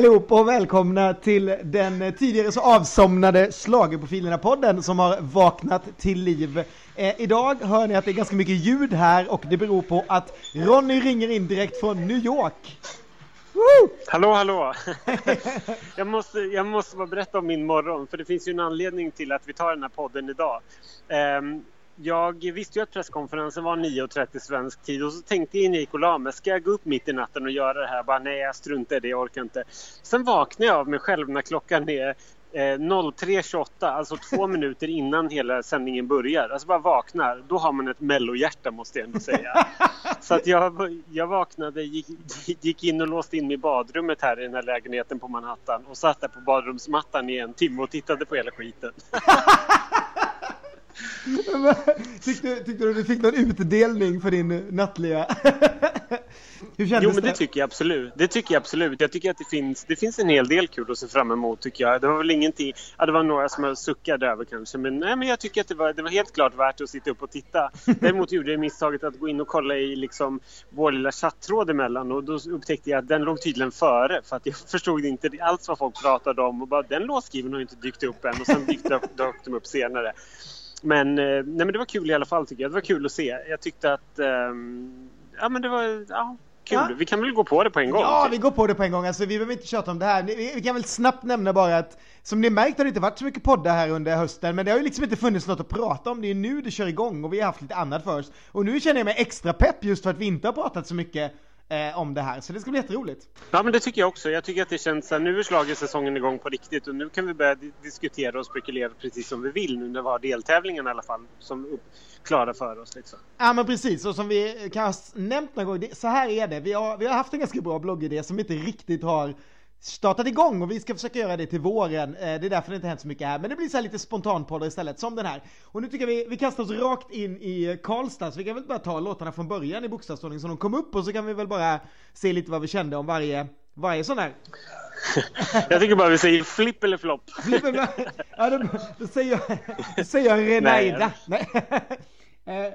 allihop och välkomna till den tidigare så avsomnade Schlagerprofilerna-podden som har vaknat till liv. Eh, idag hör ni att det är ganska mycket ljud här och det beror på att Ronny ringer in direkt från New York. Woo! Hallå, hallå! jag, måste, jag måste bara berätta om min morgon, för det finns ju en anledning till att vi tar den här podden idag. Um, jag visste ju att presskonferensen var 9.30 svensk tid och så tänkte jag innan jag gick och la mig, ska jag gå upp mitt i natten och göra det här? Bara nej, jag struntar i det, jag orkar inte. Sen vaknade jag av mig själv när klockan är eh, 03.28, alltså två minuter innan hela sändningen börjar. Alltså bara vaknar, då har man ett mellohjärta måste jag ändå säga. Så att jag, jag vaknade, gick, gick in och låste in mig i badrummet här i den här lägenheten på Manhattan och satt där på badrumsmattan i en timme och tittade på hela skiten. tyckte, tyckte du du fick någon utdelning för din nattliga... Hur kändes jo, men det? det? tycker jag absolut. Det tycker jag absolut. Jag tycker att det finns, det finns en hel del kul att se fram emot tycker jag. Det var väl ingenting, ja, det var några som jag suckade över kanske, men, nej, men jag tycker att det var, det var helt klart värt att sitta upp och titta. Däremot gjorde jag misstaget att gå in och kolla i liksom vår lilla chattråd emellan och då upptäckte jag att den låg tydligen före för att jag förstod inte alls vad folk pratade om och bara den låtskriven har inte dykt upp än och sen dök de upp senare. Men, eh, nej, men det var kul i alla fall tycker jag. Det var kul att se. Jag tyckte att um, ja, men det var ja, kul. Ja. Vi kan väl gå på det på en gång? Ja, vi går på det på en gång. Alltså, vi behöver inte tjata om det här. Vi kan väl snabbt nämna bara att som ni märkt har det inte varit så mycket poddar här under hösten, men det har ju liksom inte funnits något att prata om. Det är nu det kör igång och vi har haft lite annat för oss. Och nu känner jag mig extra pepp just för att vi inte har pratat så mycket eh, om det här. Så det ska bli jätteroligt. Ja, men det tycker jag också. Jag tycker att det känns att nu är schlagersäsongen igång på riktigt och nu kan vi börja diskutera och spekulera precis som vi vill nu när vi har deltävlingen i alla fall som upp, klara för oss. Liksom. Ja, men precis. Och som vi kanske nämnt någon gång, det, så här är det. Vi har, vi har haft en ganska bra bloggidé som inte riktigt har startat igång och vi ska försöka göra det till våren. Eh, det är därför det inte hänt så mycket här. Men det blir så lite spontanpoddar istället, som den här. Och nu tycker jag vi, vi kastar oss rakt in i Karlstad, så vi kan väl bara ta låtarna från början i bokstavsordning som de kom upp och så kan vi väl bara se lite vad vi kände om varje, varje sån här. jag tycker bara vi säger flipp eller flopp. Flipp eller Ja, då, då säger jag, då säger jag Renaida. Nej. Eh, Eh,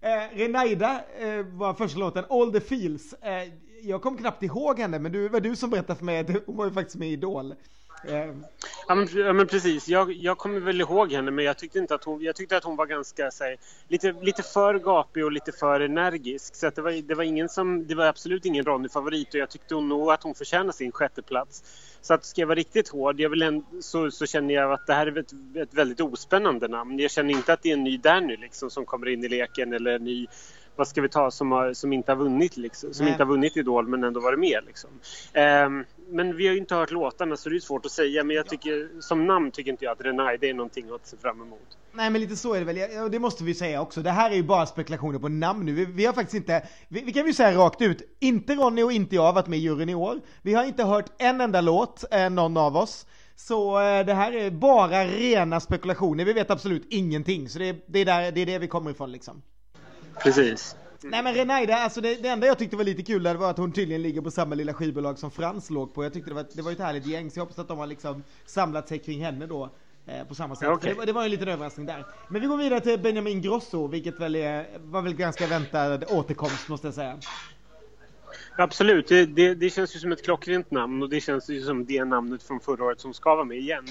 eh, Renaida eh, var första låten, All the feels. Eh, jag kom knappt ihåg henne, men det var du som berättade för mig att hon var ju faktiskt med i Idol. Ja, men, ja, men precis. Jag, jag kommer väl ihåg henne, men jag tyckte, inte att hon, jag tyckte att hon var ganska här, lite, lite för gapig och lite för energisk. Så det, var, det, var ingen som, det var absolut ingen Ronny-favorit och jag tyckte nog att hon förtjänar sin sjätteplats. Så att ska jag vara riktigt hård jag vill en, så, så, känner jag att det här är ett, ett väldigt ospännande namn. Jag känner inte att det är en ny Danny liksom, som kommer in i leken eller en ny vad ska vi ta som, har, som inte har vunnit liksom, som inte har vunnit Idol men ändå varit med liksom. Um, men vi har ju inte hört låtarna så det är svårt att säga men jag tycker som namn tycker inte jag att Renai det är någonting att se fram emot. Nej men lite så är det väl, och det måste vi säga också. Det här är ju bara spekulationer på namn nu. Vi, vi har faktiskt inte, vi, vi, kan ju säga rakt ut, inte Ronny och inte jag har varit med i juryn i år. Vi har inte hört en enda låt, eh, någon av oss. Så eh, det här är bara rena spekulationer, vi vet absolut ingenting. Så det, det, är, där, det är det vi kommer ifrån liksom. Precis. Nej men Renaida, alltså det, det, enda jag tyckte var lite kul där var att hon tydligen ligger på samma lilla skivbolag som Frans låg på. Jag tyckte det var, det var ett härligt gäng, så jag hoppas att de har liksom samlat sig kring henne då. Eh, på samma sätt. Okay. Det, det, var en liten överraskning där. Men vi går vidare till Benjamin Grosso, vilket väl är, var väl ganska väntad återkomst måste jag säga. Absolut, det, det, det, känns ju som ett klockrent namn och det känns ju som det namnet från förra året som ska vara med igen.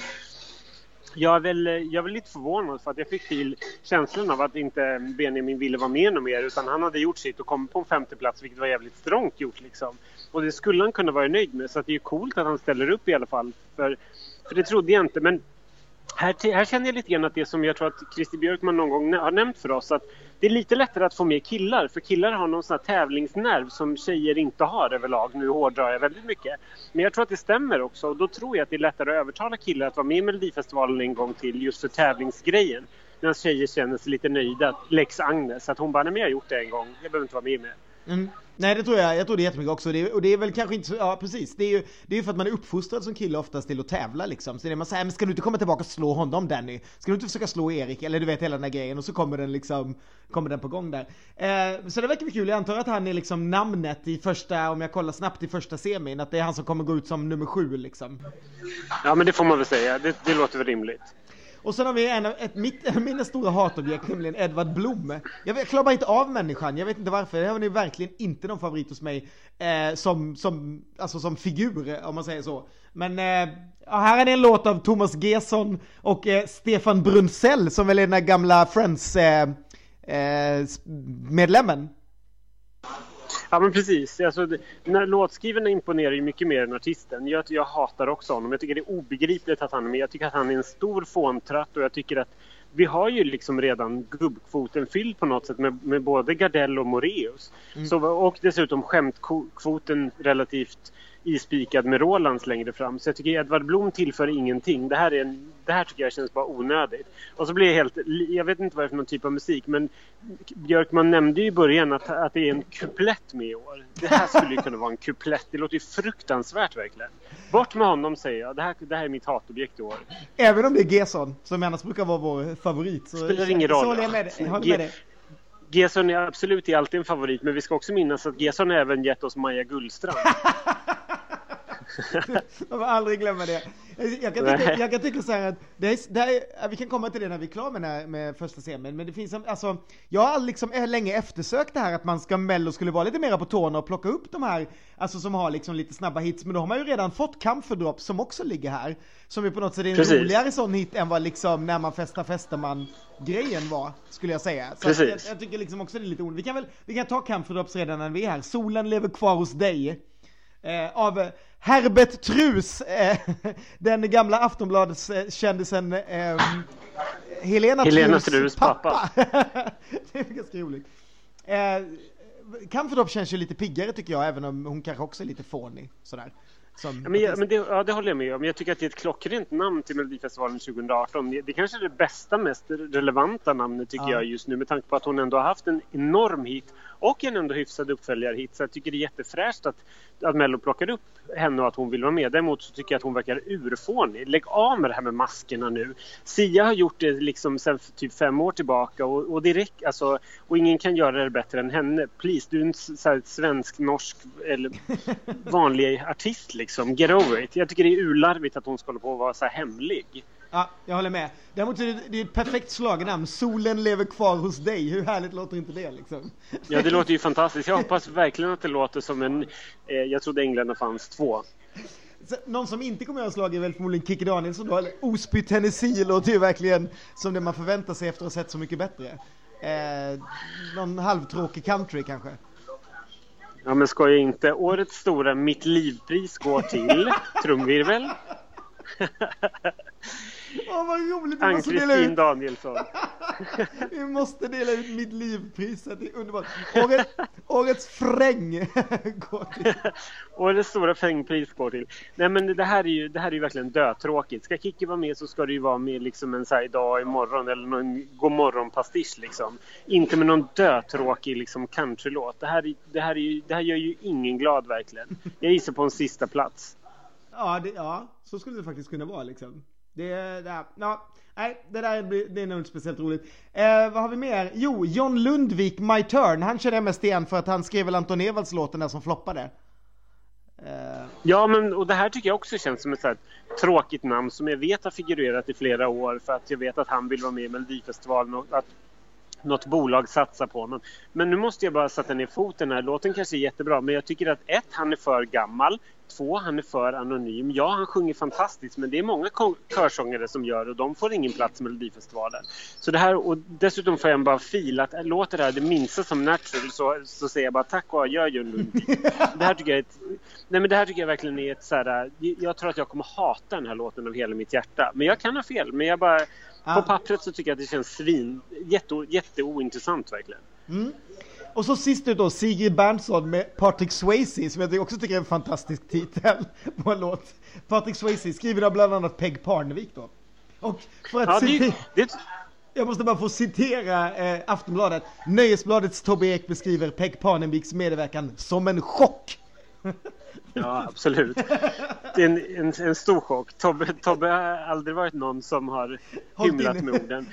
Jag är, väl, jag är väl lite förvånad för att jag fick till känslan av att inte Benjamin ville vara med något mer utan han hade gjort sitt och kommit på en femte plats vilket var jävligt strångt gjort liksom. Och det skulle han kunna vara nöjd med så att det är coolt att han ställer upp i alla fall. För, för det trodde jag inte men här, här känner jag lite grann att det som jag tror att Christer Björkman någon gång har nämnt för oss att det är lite lättare att få med killar för killar har någon sån här tävlingsnerv som tjejer inte har överlag. Nu hårdrar jag väldigt mycket. Men jag tror att det stämmer också och då tror jag att det är lättare att övertala killar att vara med i Melodifestivalen en gång till just för tävlingsgrejen. Medan tjejer känner sig lite nöjda. Lex Agnes, att hon bara, nej men jag har gjort det en gång, jag behöver inte vara med mer. Mm. Nej det tror jag, jag tror det är jättemycket också. Det och det är väl kanske inte så, ja precis. Det är ju det är för att man är uppfostrad som kille oftast till att tävla liksom. Så det är man säger, men ska du inte komma tillbaka och slå honom Danny? Ska du inte försöka slå Erik? Eller du vet hela den här grejen och så kommer den liksom, kommer den på gång där. Eh, så det verkar bli kul, jag antar att han är liksom namnet i första, om jag kollar snabbt i första semin, att det är han som kommer gå ut som nummer sju liksom. Ja men det får man väl säga, det, det låter väl rimligt. Och sen har vi en, ett, mitt, av mina stora hatobjekt, nämligen Edvard Blom. Jag, jag klarar bara inte av människan, jag vet inte varför. Det här var verkligen inte någon favorit hos mig eh, som, som, alltså som figur, om man säger så. Men eh, här är det en låt av Thomas Gesson och eh, Stefan Brunsell som väl är den där gamla Friends-medlemmen. Eh, eh, Ja men precis. Alltså, när låtskrivaren imponerar ju mycket mer än artisten. Jag, jag hatar också honom. Jag tycker det är obegripligt att han är med. Jag tycker att han är en stor fåntratt och jag tycker att vi har ju liksom redan gubbkvoten fylld på något sätt med, med både Gardell och Moreus. Mm. Så, och dessutom skämtkvoten relativt ispikad med Rolands längre fram. Så jag tycker Edvard Blom tillför ingenting. Det här, är en, det här tycker jag känns bara onödigt. Och så blir jag helt... Jag vet inte vad det är för någon typ av musik men Björkman nämnde ju i början att, att det är en kuplett med i år. Det här skulle ju kunna vara en kuplett. Det låter ju fruktansvärt verkligen. Bort med honom säger jag. Det här, det här är mitt hatobjekt i år. Även om det är Gesson som annars brukar vara vår favorit. Så spelar ingen roll. Så håller jag med dig. Jag håller med dig. Gesson är absolut alltid en favorit men vi ska också minnas att Gesson även gett oss Maja Gullstrand. Man får aldrig glömma det. Jag kan tycka, jag kan tycka så här att det är, det är, vi kan komma till det när vi är klara med, med första scenen, men det finns en, alltså, jag har liksom länge eftersökt det här att man ska, Mello skulle vara lite mera på tårna och plocka upp de här, alltså som har liksom lite snabba hits, men då har man ju redan fått Camphor som också ligger här, som är på något sätt en Precis. roligare sån hit än vad liksom när man festar festar man grejen var, skulle jag säga. Så jag, jag, tycker liksom också det är lite onödigt. Vi kan väl, vi kan ta Camphor redan när vi är här. Solen lever kvar hos dig. Eh, av Herbert Trus, eh, den gamla Aftonbladet-kändisen eh, Helena, Helena Trus, Trus pappa. pappa. det är ganska roligt. Eh, känns ju lite piggare tycker jag, även om hon kanske också är lite fånig. Sådär. Som ja, men, jag, men det, ja, det håller jag med om. Jag tycker att det är ett klockrent namn till Melodifestivalen 2018. Det, det kanske är det bästa, mest relevanta namnet tycker ja. jag just nu med tanke på att hon ändå har haft en enorm hit och en ändå hyfsad uppföljarhit. Så jag tycker det är jättefräscht att, att Mello plockar upp henne och att hon vill vara med. Däremot så tycker jag att hon verkar urfånig. Lägg av med det här med maskerna nu. Sia har gjort det liksom sedan typ fem år tillbaka och, och, direkt, alltså, och ingen kan göra det bättre än henne. Please, du är en svensk, norsk eller vanlig artist liksom. Get over it. Jag tycker det är urlarvigt att hon ska hålla på att vara så här hemlig. Ja, jag håller med. Däremot är det, det är ett perfekt slagnamn. Solen lever kvar hos dig. Hur härligt låter inte det liksom? Ja, det låter ju fantastiskt. Jag hoppas verkligen att det låter som en... Eh, jag trodde England fanns två. Så, någon som inte kommer att göra slag är väl förmodligen Kikki Danielsson då, eller Osby Tennessee låter ju verkligen som det man förväntar sig efter att ha sett Så Mycket Bättre. Eh, någon halvtråkig country kanske. Ja men skoja inte. Årets stora Mitt Livpris går till trumvirvel. Åh vad roligt! Ann-Kristin Danielsson. Vi måste dela ut mitt livpriset, det är underbart. Året, årets fräng går till. årets stora frängpris går till. Nej men det här är ju, det här är ju verkligen dötråkigt. Ska Kikki vara med så ska det ju vara med liksom en så här idag imorgon eller någon godmorgon-pastisch liksom. Inte med någon dötråkig liksom countrylåt. Det här, det, här är ju, det här gör ju ingen glad verkligen. Jag gissar på en sista plats. Ja, det, ja, så skulle det faktiskt kunna vara liksom. Det, där, ja, nej, det där blir, det är nog inte speciellt roligt. Eh, vad har vi mer? Jo, John Lundvik, My Turn. Han känner jag mest igen för att han skrev väl Anton Ewalds låten där som floppade. Eh. Ja, men och det här tycker jag också känns som ett så tråkigt namn som jag vet har figurerat i flera år för att jag vet att han vill vara med i Melodifestivalen och att något bolag satsar på honom. Men nu måste jag bara sätta ner foten här. Låten kanske är jättebra men jag tycker att ett, han är för gammal. Två, han är för anonym. Ja, han sjunger fantastiskt men det är många körsångare som gör och de får ingen plats i Melodifestivalen. Så det här, och dessutom får jag bara fil att låter det här det minsta som natural så, så säger jag bara tack och adjö John Lundvik. Det här tycker jag ett, nej men det här tycker jag verkligen är ett så här, jag tror att jag kommer hata den här låten av hela mitt hjärta. Men jag kan ha fel, men jag bara på pappret så tycker jag att det känns svin, jätte, jätteointressant verkligen. Mm. Och så sist ut då Sigrid Bernson med Patrick Swayze som jag också tycker är en fantastisk titel på en låt. Patrick Swayze skriven av bland annat Peg Parnevik då. Och för att ja, citera, det, Jag måste bara få citera eh, Aftonbladet. Nöjesbladets Tobbe Ek beskriver Peg Parneviks medverkan som en chock. Ja, absolut. Det är en, en, en stor chock. Tobbe, Tobbe har aldrig varit någon som har hymlat med orden.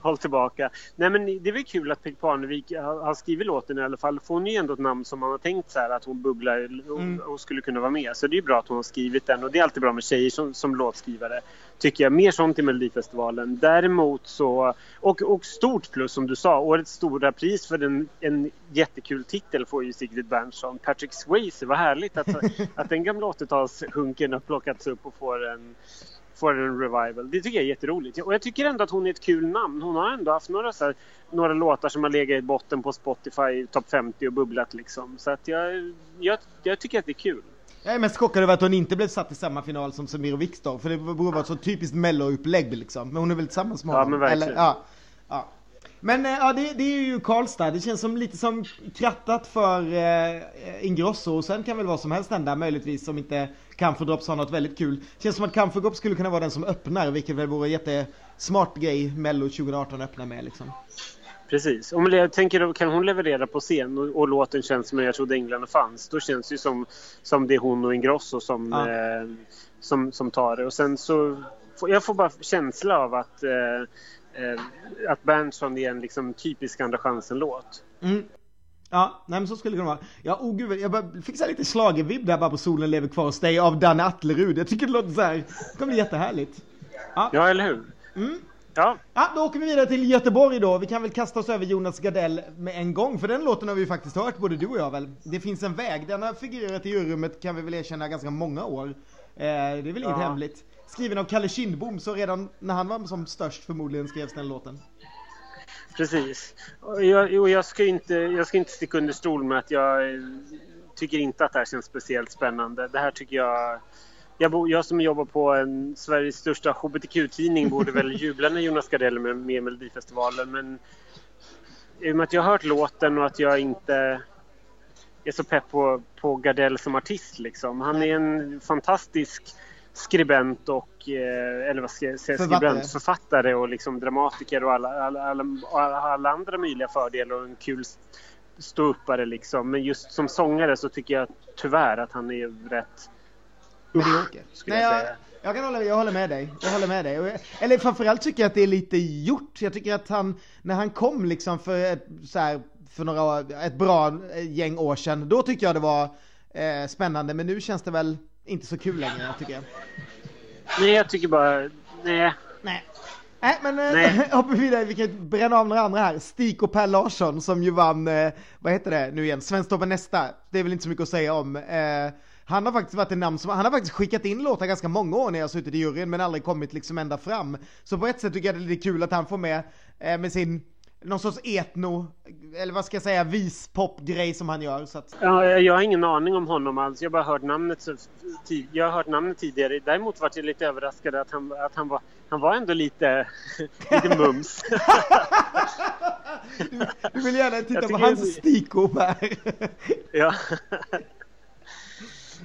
Håll tillbaka. Nej, men det är väl kul att Peg Parnevik har skrivit låten i alla fall. För hon är ju ändå ett namn som man har tänkt så här att hon bubblar och, mm. och skulle kunna vara med. Så det är ju bra att hon har skrivit den. Och det är alltid bra med tjejer som, som låtskrivare. Tycker jag. Mer sånt i Melodifestivalen. Däremot så... Och, och stort plus som du sa. Årets stora pris för en, en jättekul titel får ju Sigrid Bernson. Patrick Swayze. Vad härligt att att den gamla 80-talshunken har plockats upp och får en, får en revival. Det tycker jag är jätteroligt. Och jag tycker ändå att hon är ett kul namn. Hon har ändå haft några, så här, några låtar som har legat i botten på Spotify, topp 50 och bubblat liksom. Så att jag, jag, jag tycker att det är kul. Jag är mest chockad över att hon inte blev satt i samma final som Samir och Viktor, för det borde vara ett så typiskt mello-upplägg liksom. Men hon är väl tillsammans med honom? Ja, men verkligen. Eller, ja, ja. Men eh, ja, det, det, är ju Karlstad. Det känns som lite som krattat för eh, Ingrosso. Och sen kan väl vad som helst hända, möjligtvis om inte Camphordrops har något väldigt kul. Det känns som att Camphordrops skulle kunna vara den som öppnar, vilket väl vore en jättesmart grej Mello 2018 öppnar med liksom. Precis. Om jag tänker, kan hon leverera på scen och, och låten känns som jag trodde England fanns, då känns det som, som det är hon och Ingrosso som, ja. eh, som, som tar det. Och sen så, jag får bara känsla av att eh, eh, att Berntsson är en liksom typisk Andra chansen-låt. Mm. Ja, nej men så skulle det kunna vara. Ja, oh gud, jag fick så lite slagervibb där bara på Solen lever kvar hos dig av Danne Atlerud. Jag tycker det låter så här, det kommer bli jättehärligt. Ja, ja eller hur? Mm. Ja. ja, då åker vi vidare till Göteborg då. Vi kan väl kasta oss över Jonas Gardell med en gång, för den låten har vi ju faktiskt hört, både du och jag väl. Det finns en väg, den har figurerat i juryrummet kan vi väl erkänna ganska många år. Eh, det är väl inget ja. hemligt skriven av Kalle Kindbom, så redan när han var som störst förmodligen skrevs den låten. Precis. Och jag, och jag, ska inte, jag ska inte sticka under stol med att jag tycker inte att det här känns speciellt spännande. Det här tycker jag... Jag, bo, jag som jobbar på en, Sveriges största hbtq-tidning borde väl jubla när Jonas Gardell är med, med Melodifestivalen men i och med att jag har hört låten och att jag inte är så pepp på, på Gardell som artist liksom. Han är en fantastisk skribent och, eh, eller vad ska jag säga, författare. skribent, författare och liksom dramatiker och alla, alla, alla, alla andra möjliga fördelar och en kul ståuppare liksom. Men just som sångare så tycker jag tyvärr att han är rätt medioker. Skulle Nej, jag, säga. Jag, kan hålla, jag håller med dig. Jag håller med dig. Eller framförallt tycker jag att det är lite gjort. Jag tycker att han, när han kom liksom för ett, så här, för några, ett bra gäng år sedan, då tyckte jag det var eh, spännande. Men nu känns det väl inte så kul längre tycker jag. Nej, jag tycker bara, nej. Nej. Nej, men eh, Nej. hoppar vi vidare, vi kan bränna av några andra här. Stig och Per Larsson som ju vann, eh, vad heter det nu igen, Svensktoppen nästa. Det är väl inte så mycket att säga om. Eh, han har faktiskt varit en namn som, han har faktiskt skickat in låtar ganska många år när jag har suttit i juryn men aldrig kommit liksom ända fram. Så på ett sätt tycker jag det är lite kul att han får med, eh, med sin någon sorts etno, eller vad ska jag säga, vispop-grej som han gör. Så att... ja, jag har ingen aning om honom alls. Jag har bara hört namnet, jag har hört namnet tidigare. Däremot var jag lite överraskad att han, att han, var, han var ändå lite, lite mums. du, du vill gärna titta på hans stickor här. ja.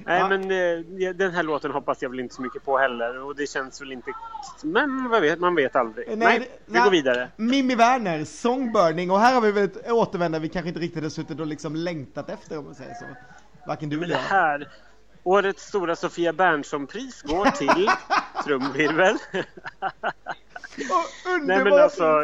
Nej, ja. men eh, den här låten hoppas jag väl inte så mycket på heller. Och det känns väl inte... Men vad vet, man vet aldrig. Nej, Nej vi nej, går vidare. Mimmi Werner, Songburning. Och här har vi väl ett återvändande vi kanske inte riktigt har suttit och liksom längtat efter om man säger så. Varken du eller jag. det här... Årets stora Sofia Bernson-pris går till trumvirvel. Nej men alltså,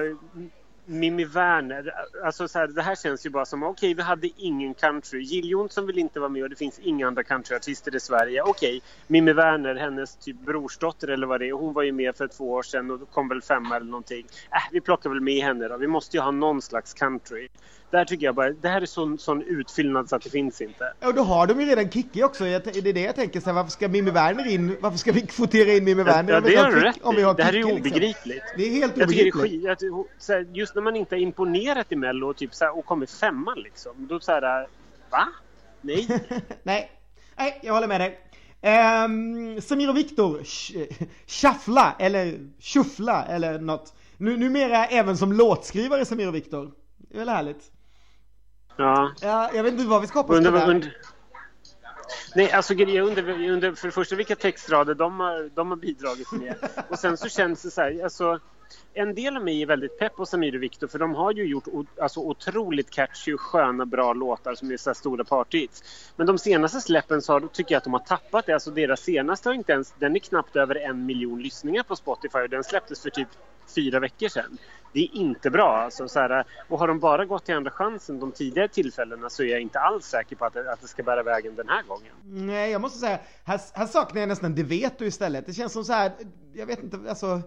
Mimmi Werner, alltså så här, det här känns ju bara som okej okay, vi hade ingen country. Jill Johnson vill inte vara med och det finns inga andra countryartister i Sverige. Okej, okay, Mimmi Werner, hennes typ brorsdotter eller vad det är, hon var ju med för två år sedan och kom väl femma eller någonting. Äh, vi plockar väl med henne då. Vi måste ju ha någon slags country. Där tycker jag bara, det här är sån, sån utfyllnad så att det finns inte. Ja, då har de ju redan Kikki också. Jag, det är det jag tänker, så här, varför ska Mimmi Werner in? Varför ska vi kvotera in Mimmi Werner? Ja, det har du rätt om vi har Det här är ju liksom? obegripligt. Liksom. Det är helt obegripligt. Jag tycker det är skit, just när man inte har imponerat i Mello och, typ, så här, och kommit femma liksom. Då så här, va? Nej. Nej. Nej, jag håller med dig. Um, Samir och Viktor, shuffla eller tjuffla eller något. Nu, numera även som låtskrivare Samir och Viktor. Det är väl härligt? Ja. ja. Jag vet inte vad vi ska hoppas på. Nej, alltså jag undrar, jag undrar för det första vilka textrader de har, de har bidragit med. Och sen så känns det så här, alltså en del av mig är väldigt pepp på Samir och Viktor för de har ju gjort alltså, otroligt catchy, sköna, bra låtar som är så stora partyhits. Men de senaste släppen så har, tycker jag att de har tappat det. Alltså deras senaste har inte ens, den är knappt över en miljon lyssningar på Spotify och den släpptes för typ fyra veckor sedan. Det är inte bra. Alltså, så här, och har de bara gått till Andra chansen de tidigare tillfällena så är jag inte alls säker på att det, att det ska bära vägen den här gången. Nej, jag måste säga, här, här saknar jag nästan det vet du istället. Det känns som så här, jag vet inte, alltså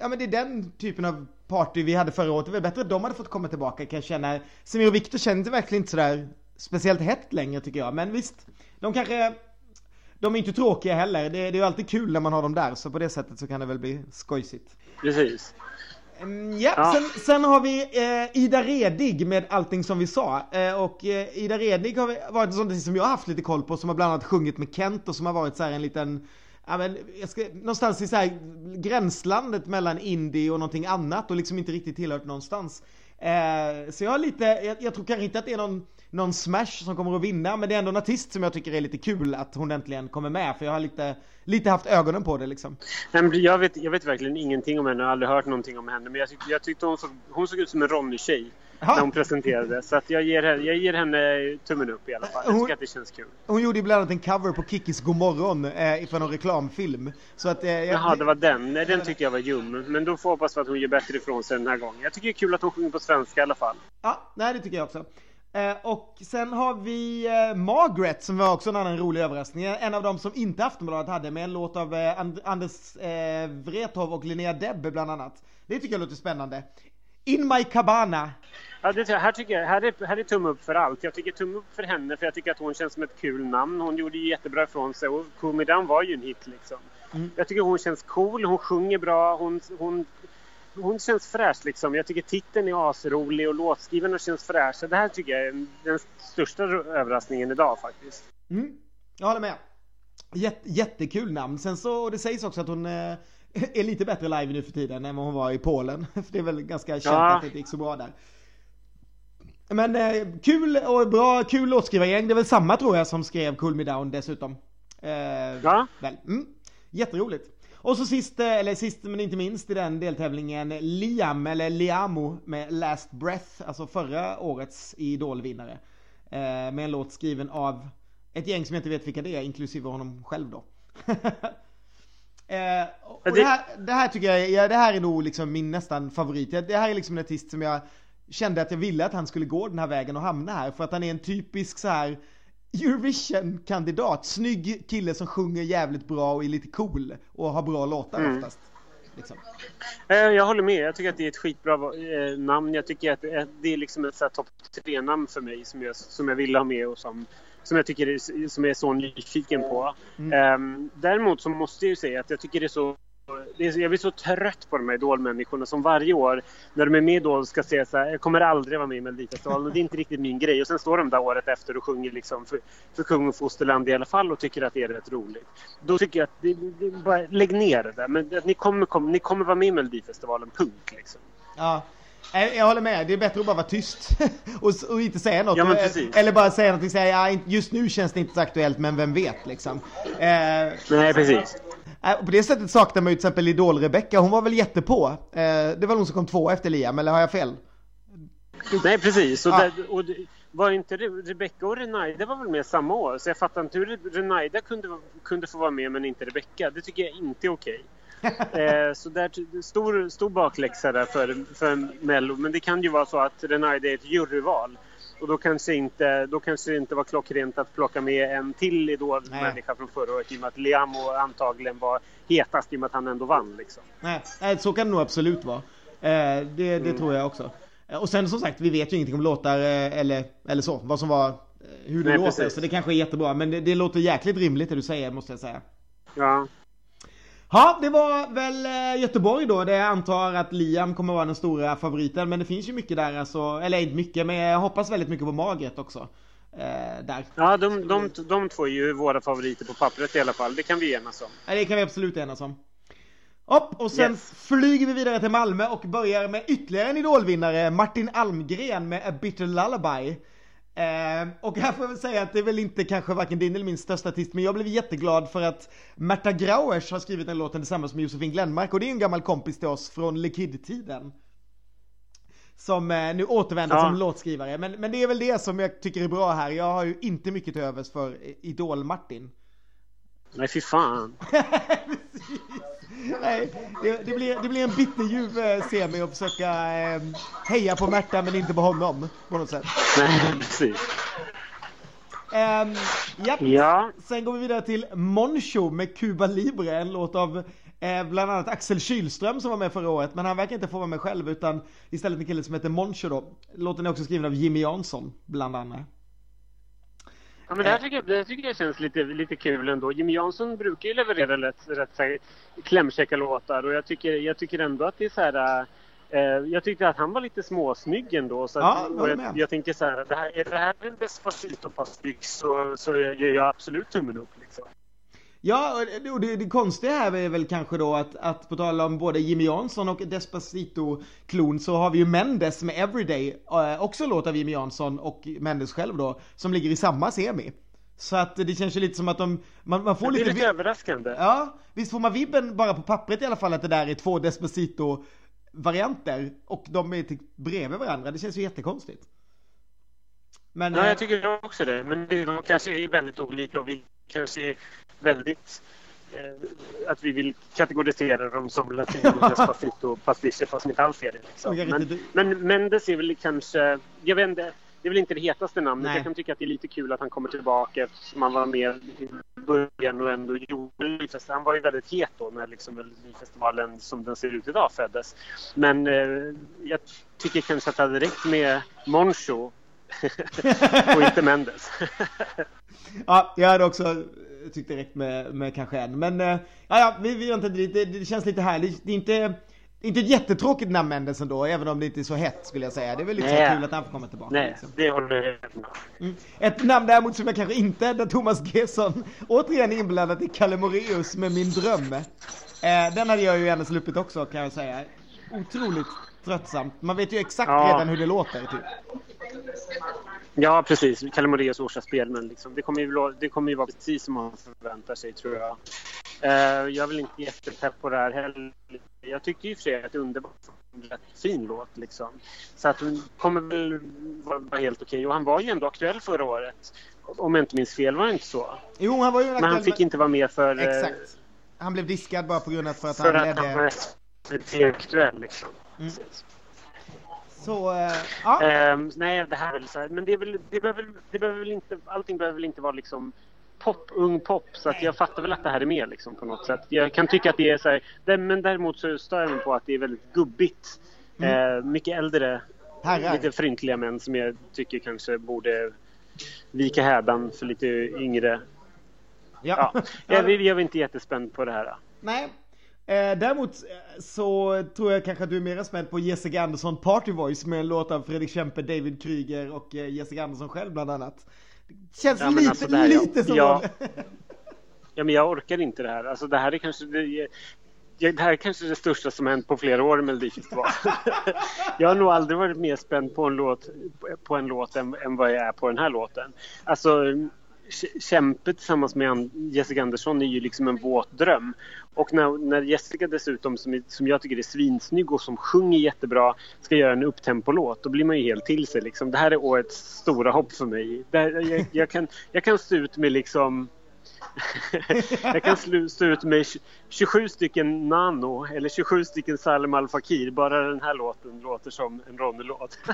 Ja men det är den typen av party vi hade förra året. Det var bättre att de hade fått komma tillbaka kan jag känna. Samir och Viktor känner verkligen inte sådär speciellt hett längre tycker jag. Men visst, de kanske de är inte tråkiga heller. Det, det är ju alltid kul när man har dem där, så på det sättet så kan det väl bli skojsigt. Precis. Mm, ja, ja. Sen, sen, har vi eh, Ida Redig med allting som vi sa. Eh, och eh, Ida Redig har varit en sån som jag har haft lite koll på, som har bland annat sjungit med Kent och som har varit så en liten ja, men jag ska, någonstans i så här gränslandet mellan indie och någonting annat och liksom inte riktigt tillhört någonstans. Eh, så jag har lite, jag, jag, tror kanske inte att det är någon, någon smash som kommer att vinna, men det är ändå en artist som jag tycker är lite kul att hon äntligen kommer med, för jag har lite, lite haft ögonen på det liksom. jag, vet, jag vet verkligen ingenting om henne, jag har aldrig hört någonting om henne, men jag, tyck, jag tyckte hon såg, hon såg ut som en Ronny-tjej. Aha. när hon presenterade. Så att jag, ger henne, jag ger henne tummen upp i alla fall. Jag tycker att det känns kul. Hon gjorde ibland annat en cover på Kickis Godmorgon eh, för någon reklamfilm. Så att, eh, jag, Jaha, det var den. Nej, den tycker jag var ljum. Men då får jag hoppas att hon gör bättre ifrån sig den här gången. Jag tycker det är kul att hon sjunger på svenska i alla fall. Ja, nej, det tycker jag också. Eh, och sen har vi eh, Margaret som var också en annan rolig överraskning. En av dem som inte Aftonbladet hade med en låt av eh, And Anders eh, Wrethov och Linnea Debbe bland annat. Det tycker jag låter spännande. In My Cabana. Ja, det, här, tycker jag, här, är, här är tumme upp för allt. Jag tycker tumme upp för henne för jag tycker att hon känns som ett kul namn. Hon gjorde jättebra ifrån sig och Down var ju en hit liksom. Mm. Jag tycker hon känns cool, hon sjunger bra, hon, hon, hon känns fräsch liksom. Jag tycker titeln är asrolig och låtskrivarna känns fräscha. Det här tycker jag är den största överraskningen idag faktiskt. Mm. Jag håller med. Jätte, jättekul namn. Sen så, det sägs också att hon eh, är lite bättre live nu för tiden än vad hon var i Polen. För det är väl ganska känt ja. att det inte gick så bra där. Men eh, kul och bra, kul låtskrivargäng. Det är väl samma tror jag som skrev Cool Me Down dessutom. Eh, ja. Väl. Mm. Jätteroligt. Och så sist, eh, eller sist men inte minst i den deltävlingen, Liam, eller Liamo med Last Breath, alltså förra årets Idolvinnare. Eh, med en låt skriven av ett gäng som jag inte vet vilka det är, inklusive honom själv då. Eh, och det... Det, här, det... här, tycker jag, ja, det här är nog liksom min nästan favorit. Det här är liksom en artist som jag kände att jag ville att han skulle gå den här vägen och hamna här. För att han är en typisk så här Eurovision-kandidat. Snygg kille som sjunger jävligt bra och är lite cool och har bra låtar mm. oftast. Liksom. Eh, jag håller med. Jag tycker att det är ett skitbra eh, namn. Jag tycker att det är liksom ett topp tre-namn för mig som jag, som jag vill ha med och som som jag tycker är, som jag är så nyfiken på. Mm. Um, däremot så måste jag ju säga att jag tycker det är så jag blir så trött på de här idolmänniskorna som varje år när de är med i Idol ska säga så här, jag kommer aldrig vara med i Melodifestivalen. Det är inte riktigt min grej. Och sen står de där året efter och sjunger liksom för, för kung och fosterland i alla fall och tycker att det är rätt roligt. Då tycker jag att det, det, bara, lägg ner det där. Men att ni, kommer, kom, ni kommer vara med i Melodifestivalen, punkt liksom. Ja. Jag håller med, det är bättre att bara vara tyst och, och inte säga något. Ja, Eller bara säga något och säga ja, just nu känns det inte så aktuellt men vem vet liksom. Eh, Nej precis. Eh, på det sättet saknar man ju till exempel Idol-Rebecca, hon var väl jättepå. Eh, det var hon som kom två efter Liam, eller har jag fel? Nej precis, och, ja. där, och var inte Rebecca och Renaida var väl med samma år? Så jag fattar inte hur Renaida kunde, kunde få vara med men inte Rebecca. Det tycker jag inte är okej. Eh, så där, stor, stor bakläxa där för, för Mello. Men det kan ju vara så att Renaide är ett juryval. Och då kanske, inte, då kanske det inte var klockrent att plocka med en till Idol-människa från förra året i och med att Liamo antagligen var hetast i och med att han ändå vann. Liksom. Nej, så kan det nog absolut vara. Eh, det, det mm. tror jag också. Och sen som sagt, vi vet ju ingenting om låtar eh, eller, eller så. Vad som var, eh, hur det Nej, låter. Precis. Så det kanske är jättebra. Men det, det låter jäkligt rimligt det du säger måste jag säga. Ja. Ja, det var väl eh, Göteborg då. Det jag antar att Liam kommer vara den stora favoriten. Men det finns ju mycket där alltså. Eller inte mycket, men jag hoppas väldigt mycket på Margret också. Eh, där. Ja, de, de, de två är ju våra favoriter på pappret i alla fall. Det kan vi enas om. Ja, det kan vi absolut enas om. Upp, och sen yes. flyger vi vidare till Malmö och börjar med ytterligare en idolvinnare, Martin Almgren med A Bitter Lullaby. Eh, och här får jag väl säga att det är väl inte kanske varken din eller min största artist, men jag blev jätteglad för att Märta Grauers har skrivit den låten tillsammans med Josefin Glenmark och det är en gammal kompis till oss från Lekid-tiden. Som eh, nu återvänder ja. som låtskrivare, men, men det är väl det som jag tycker är bra här. Jag har ju inte mycket till övers för Idol-Martin. Nej, fy fan. Nej, det, det, blir, det blir en bitterljuv eh, semi att försöka eh, heja på Märta men inte på honom på något sätt. Nej, precis. Um, ja. ja. Sen går vi vidare till Moncho med Cuba Libre, en låt av eh, bland annat Axel Kylström som var med förra året, men han verkar inte få vara med själv utan istället en kille som heter Moncho då. Låten är också skriven av Jimmy Jansson, bland annat. Ja, men det här tycker jag, det tycker jag känns lite, lite kul ändå. Jimmy Jansson brukar ju leverera rätt, rätt klämkäcka låtar och jag tycker, jag tycker ändå att det är så här... Eh, jag tyckte att han var lite småsnygg ändå. Så ja, att, jag, jag, tänker så här, det här, är det här en Despacito fast så, så ger jag absolut tummen upp. Liksom. Ja, och det, det konstiga här är väl kanske då att, att på tal om både Jimmy Jansson och Despacito-klon så har vi ju Mendes med Everyday, äh, också låt av Jimmy Jansson och Mendes själv då, som ligger i samma semi. Så att det känns ju lite som att de, man, man får lite... Det är lite överraskande. Ja, visst får man vibben bara på pappret i alla fall att det där är två Despacito varianter och de är typ bredvid varandra. Det känns ju jättekonstigt. Men, ja, jag eh, tycker också det. Men de kanske är väldigt olika och vi kanske väldigt eh, att vi vill kategorisera dem som latino despacito pastischer fast inte alls är det. Liksom. Men, men Mendes är väl kanske, jag vet inte, det är väl inte det hetaste namnet. Nej. Jag kan tycka att det är lite kul att han kommer tillbaka eftersom han var med i början och ändå gjorde Han var ju väldigt het då när liksom festivalen som den ser ut idag föddes. Men eh, jag tycker kanske att det hade räckt med Moncho och inte Mendes. ja, jag hade också tyckt det räckt med, med kanske en. Men äh, ja, vi, vi inte dit. Det, det känns lite härligt. Det är inte, inte ett jättetråkigt namn Mendes ändå, även om det inte är så hett skulle jag säga. Det är väl lite så kul att han får komma tillbaka. Nej, liksom. det håller jag mm. Ett namn däremot som jag kanske inte, där Thomas Gesson återigen inblandad i Kalle Moreus med Min Dröm. Eh, den hade jag ju gärna sluppit också kan jag säga. Otroligt tröttsamt. Man vet ju exakt ja. redan hur det låter typ. Ja, precis. Kalle Moraeus årsspel, men liksom, det, kommer ju, det kommer ju vara precis som man förväntar sig, tror jag. Uh, jag är väl inte jättepepp på det här heller. Jag tyckte ju för sig att Underbart var en rätt fin låt. Liksom. Så att hon kommer väl vara helt okej. Och han var ju ändå aktuell förra året. Om jag inte minns fel var det inte så? Jo, han var ju aktuell. Men han fick inte vara med för... Eh, Exakt. Han blev diskad bara på grund av för att för han ledde... För att han var aktuell liksom. Mm. Så, äh, ja. Um, nej, det här är väl så här, men det, är väl, det, behöver, det behöver väl inte, allting behöver väl inte vara liksom pop, ung pop, så att jag fattar väl att det här är med liksom på något sätt. Jag kan tycka att det är så här, det, men däremot så stör jag mig på att det är väldigt gubbigt. Mm. Uh, mycket äldre, Herrar. lite fryntliga män som jag tycker kanske borde vika hädan för lite yngre. Ja. ja. Jag, jag är inte jättespänd på det här. Nej, Eh, däremot eh, så tror jag kanske att du är mer spänd på Jessica Andersson Party Voice med en låt av Fredrik Kempe, David Kryger och eh, Jessica Andersson själv bland annat. Det känns ja, lite, alltså här, lite som ja. ja, men jag orkar inte det här. Alltså det här är kanske det, det här är kanske det största som hänt på flera år i Melodifestivalen. jag har nog aldrig varit mer spänd på en låt, på en låt än, än vad jag är på den här låten. Alltså Kämpe tillsammans med Jessica Andersson är ju liksom en våt dröm. Och när, när Jessica dessutom, som, som jag tycker är svinsnygg och som sjunger jättebra, ska göra en upptempolåt, då blir man ju helt till sig. Liksom. Det här är årets stora hopp för mig. Här, jag, jag, kan, jag kan stå ut med liksom jag kan stå ut med 27 stycken Nano eller 27 stycken Salem Al Fakir. Bara den här låten låter som en Ronny-låt.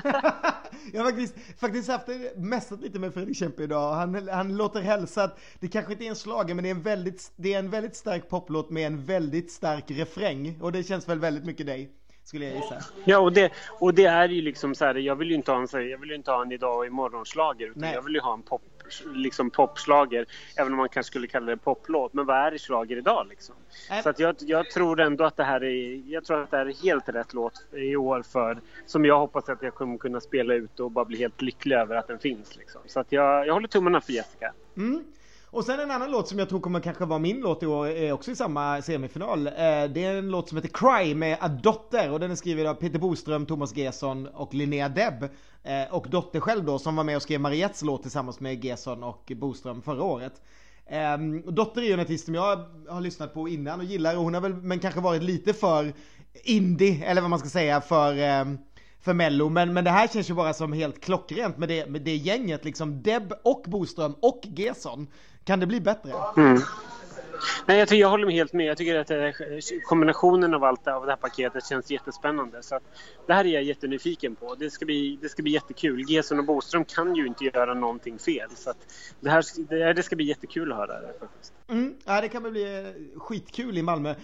jag har faktiskt, faktiskt haft mässat lite med Fredrik Kempe idag. Han, han låter hälsa att det kanske inte är en slager men det är en väldigt, det är en väldigt stark poplåt med en väldigt stark refräng. Och det känns väl väldigt mycket dig skulle jag gissa. Ja, och det, och det är ju liksom så här, jag vill ju inte ha en, jag vill inte ha en idag och utan Nej. jag vill ju ha en pop, liksom popslager, även om man kanske skulle kalla det poplåt. Men vad är slager idag liksom? Äh. Så att jag, jag tror ändå att det här är, jag tror att det här är helt rätt låt i år för, som jag hoppas att jag kommer kunna spela ut och bara bli helt lycklig över att den finns liksom. Så att jag, jag håller tummarna för Jessica. Mm. Och sen en annan låt som jag tror kommer kanske vara min låt i år är också i samma semifinal. Eh, det är en låt som heter Cry med Adotter och den är skriven av Peter Boström, Thomas Gesson och Linnea Deb. Eh, och Dotter själv då som var med och skrev Mariettes låt tillsammans med Gesson och Boström förra året. Ehm, Dotter är ju en artist som jag har lyssnat på innan och gillar och hon har väl men kanske varit lite för indie eller vad man ska säga för ehm, för mello men, men det här känns ju bara som helt klockrent med det, med det gänget liksom Deb och Boström och Gesson. Kan det bli bättre? Mm. Nej, jag, tycker, jag håller med helt med. Jag tycker att det, kombinationen av allt det, av det här paketet känns jättespännande. Så det här är jag jättenyfiken på. Det ska bli, det ska bli jättekul. Gesson och Boström kan ju inte göra någonting fel. Så det, här, det, det, ska bli jättekul att höra det faktiskt. Mm, ja, det kan väl bli eh, skitkul i Malmö. Uh,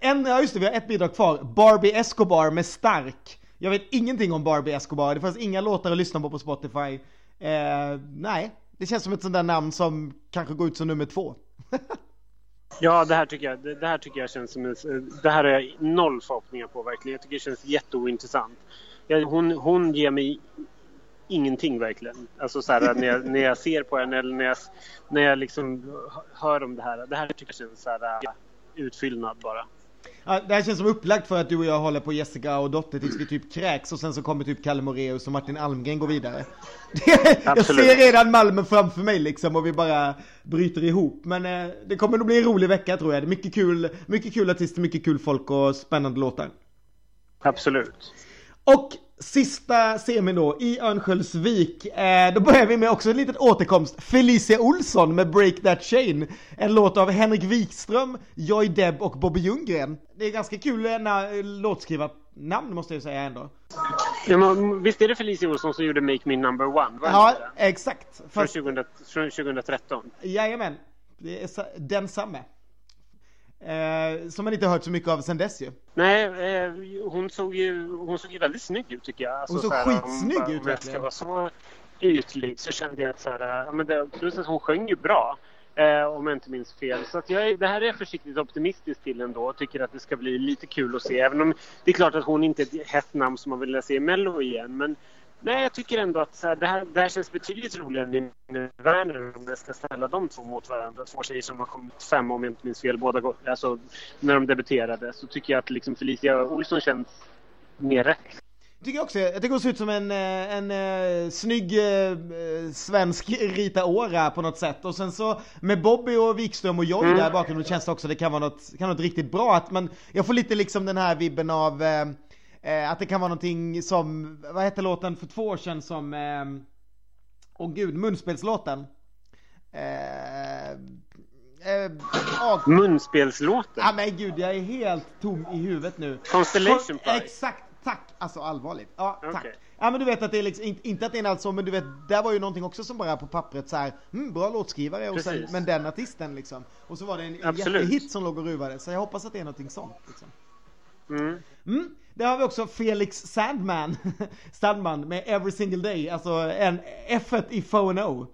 en, ja just det, vi har ett bidrag kvar. Barbie Escobar med Stark. Jag vet ingenting om Barbie Escobar. Det fanns inga låtar att lyssna på på Spotify. Uh, nej, det känns som ett sånt där namn som kanske går ut som nummer två. Ja, det här tycker jag, det här tycker jag känns som en, Det här har jag noll förhoppningar på verkligen. Jag tycker det känns jätteointressant. Jag, hon, hon ger mig ingenting verkligen. Alltså så här, när, jag, när jag ser på henne eller när jag, när jag liksom hör om det här. Det här tycker jag känns så här, äh, utfyllnad bara. Ja, det här känns som upplagt för att du och jag håller på Jessica och Dotter tills vi typ kräks och sen så kommer typ Kalle Moreus och Martin Almgren gå vidare. jag ser redan Malmö framför mig liksom och vi bara bryter ihop. Men eh, det kommer nog bli en rolig vecka tror jag. Det är mycket kul, mycket kul artister, mycket kul folk och spännande låtar. Absolut. Och sista semin då, i Örnsköldsvik. Eh, då börjar vi med också en liten återkomst. Felicia Olsson med Break That Chain. En låt av Henrik Wikström, Joy Deb och Bobby Ljunggren. Det är ganska kul eh, låtskrivarnamn måste jag säga ändå. Ja, men, visst är det Felicia Olsson som gjorde Make Me Number One? Ja, exakt. Från, 2000, från 2013? Jajamän. Det är densamme. Eh, som man inte hört så mycket av sen dess ju. Nej, eh, hon, såg ju, hon såg ju väldigt snygg ut tycker jag. Alltså, hon såg skitsnygg ut Om jag ska vara så ytlig så kände jag att så här, ja, men det, plus att hon sjöng ju bra. Eh, om jag inte minns fel. Så att jag, det här är jag försiktigt optimistisk till ändå och tycker att det ska bli lite kul att se. Även om det är klart att hon inte är ett hett namn som man vill se i Mello igen. Men Nej, jag tycker ändå att här, det, här, det här känns betydligt roligare än Werner om jag ska ställa de två mot varandra. Två tjejer som har kommit fem om jag inte minns fel båda alltså, när de debuterade. Så tycker jag att liksom Felicia Olsson känns mer rätt. Tycker jag också. Jag tycker hon ser ut som en, eh, en, en eh, snygg eh, svensk Rita Ora på något sätt. Och sen så med Bobby och Wikström och Joy mm. där bakom känns det också det kan vara något, kan vara något riktigt bra. Att man, jag får lite liksom den här vibben av eh, Eh, att det kan vara någonting som, vad hette låten för två år sedan som, eh, åh gud, munspelslåten. Eh, eh, oh. Munspelslåten? Ja ah, men gud, jag är helt tom i huvudet nu. Constellation Prize? Exakt, tack! Alltså allvarligt. Ja, tack. Okay. Ja men du vet att det är liksom, inte att det är alltså, men du vet, där var ju någonting också som bara på pappret så här, mm, bra låtskrivare och sen, men den artisten liksom. Och så var det en, en jättehit som låg och ruvade, så jag hoppas att det är någonting sånt liksom. Mm. Mm. Där har vi också Felix Sandman, Sandman med Every Single Day, alltså en F1 i Phono.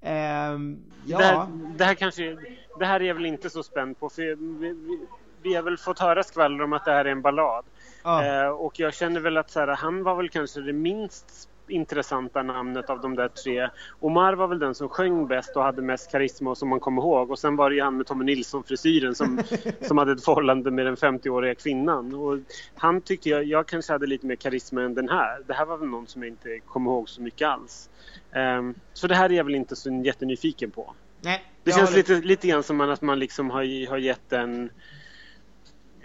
Um, ja. det, här, det här kanske, det här är jag väl inte så spänd på för vi, vi, vi har väl fått höra skvaller om att det här är en ballad. Ah. Uh, och jag känner väl att så här, han var väl kanske det minst intressanta namnet av de där tre. Omar var väl den som sjöng bäst och hade mest karisma och som man kommer ihåg. Och sen var det ju han med Tommy Nilsson-frisyren som, som hade ett förhållande med den 50-åriga kvinnan. Och han tyckte jag, jag kanske hade lite mer karisma än den här. Det här var väl någon som jag inte kommer ihåg så mycket alls. Um, så det här är jag väl inte så jättenyfiken på. Nej, det känns lite, lite grann som att man liksom har, har gett en...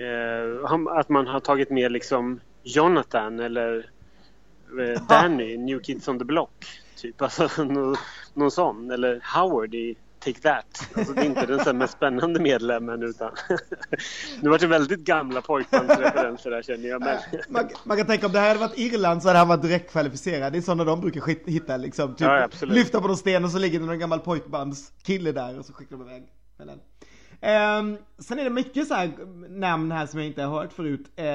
Uh, att man har tagit med liksom Jonathan eller eh, Danny, New Kids on the Block. Typ, alltså någon, någon sån. Eller Howard i Take That. Alltså, det är inte den mest spännande medlemmen utan nu var det väldigt gamla pojkbandsreferenser där känner jag. Men... man, man, kan tänka om det här hade varit Irland så hade han varit direkt kvalificerad. Det är sådana de brukar hitta liksom. Typ, ja, lyfta på någon sten och så ligger det någon gammal pojkbandskille där och så skickar de iväg. Um, sen är det mycket så här namn här som jag inte har hört förut. Uh,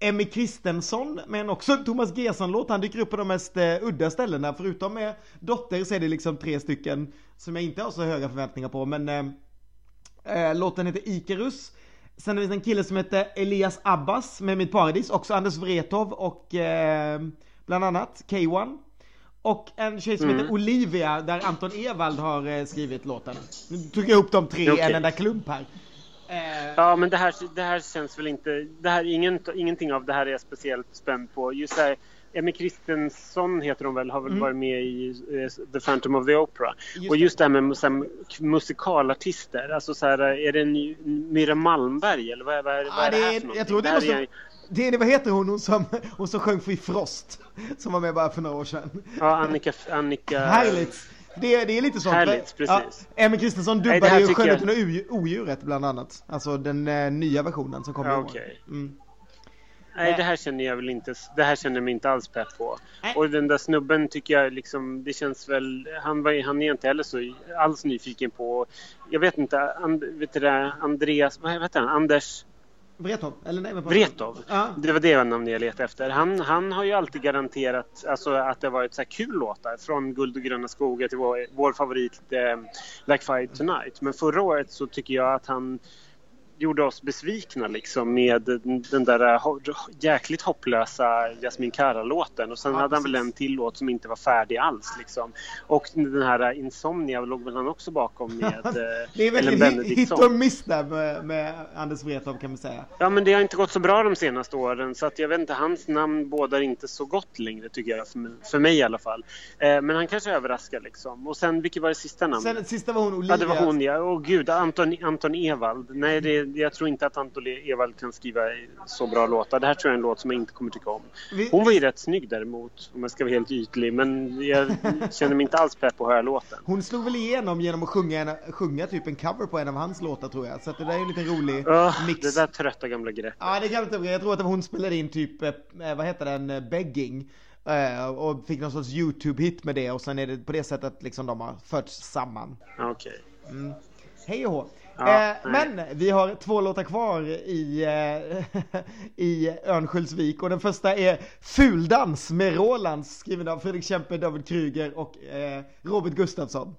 Emmy Kristensson, men också Thomas Gesson-låt. Han dyker upp på de mest eh, udda ställena. Förutom med Dotter så är det liksom tre stycken som jag inte har så höga förväntningar på. Men eh, eh låten heter Icarus. Sen är det en kille som heter Elias Abbas med Mitt Paradis. Också Anders Wrethov och eh, bland annat K1. Och en tjej som mm. heter Olivia där Anton Ewald har eh, skrivit låten. Nu tog jag ihop de tre okay. i en enda klump här. Eh... Ja men det här, det här känns väl inte, det här, ingen, ingenting av det här är jag speciellt spänd på. Just här, Emmy Kristensson heter hon väl, har väl mm. varit med i uh, The Phantom of the Opera. Just och just det här med så här, musikalartister, alltså så här, är det en Myra Malmberg eller vad, vad, vad ja, är det, här för någonting? Jag tror det, är något det är, vad heter hon, hon som, hon som sjöng Free Frost? Som var med bara för några år sedan. Ja, Annika... Annika... Härligt! Det, det är lite sånt. Härligt, precis. Ja, Emmy Kristensson dubbade ju Skönheten och odjuret bland annat. Alltså den eh, nya versionen som kommer ja, i år. Okay. Mm. Nej, det här känner jag väl inte. Det här känner jag mig inte alls pepp på. Nej. Och den där snubben tycker jag liksom, det känns väl, han, var, han är inte heller så alls nyfiken på, jag vet inte, and, vet du det, Andreas, vad heter han, Anders? Wrethov? Eller nej, Wrethov. Ja. Det var det namnet jag letade efter. Han, han har ju alltid garanterat alltså, att det har varit så kul låtar. Från Guld och gröna skogar till vår, vår favorit eh, Like Fire Tonight. Men förra året så tycker jag att han gjorde oss besvikna liksom med den där äh, jäkligt hopplösa Jasmin Cara-låten och sen ja, hade han väl en till låt som inte var färdig alls liksom. Och den här äh, Insomnia låg väl han också bakom med äh, Det är verkligen hit och miss där med, med Anders Wrethov kan man säga. Ja men det har inte gått så bra de senaste åren så att jag vet inte, hans namn bådar inte så gott längre tycker jag, för mig, för mig i alla fall. Eh, men han kanske överraskar liksom. Och sen, vilket var det sista namnet? Sen, sista var hon Olivia. Ja det var hon ja, åh gud, Anton, Anton Ewald. Nej det jag tror inte att Anton Ewald kan skriva så bra låtar. Det här tror jag är en låt som jag inte kommer tycka om. Hon var ju rätt snygg däremot, om jag ska vara helt ytlig. Men jag känner mig inte alls pepp på att höra låten. Hon slog väl igenom genom att sjunga, en, sjunga typ en cover på en av hans låtar tror jag. Så det där är en liten rolig uh, mix. Det där trötta gamla greppet. Ja, det är gamla Jag tror att hon spelade in typ, eh, vad heter den, eh, begging. Och fick någon sorts YouTube-hit med det och sen är det på det sättet liksom de har förts samman. Okej. Okay. Mm. Hej och hå. Ja, eh, men vi har två låtar kvar i, eh, i Örnsköldsvik och den första är Fuldans med Rolands skriven av Fredrik Kempe, David Kryger och eh, Robert Gustafsson.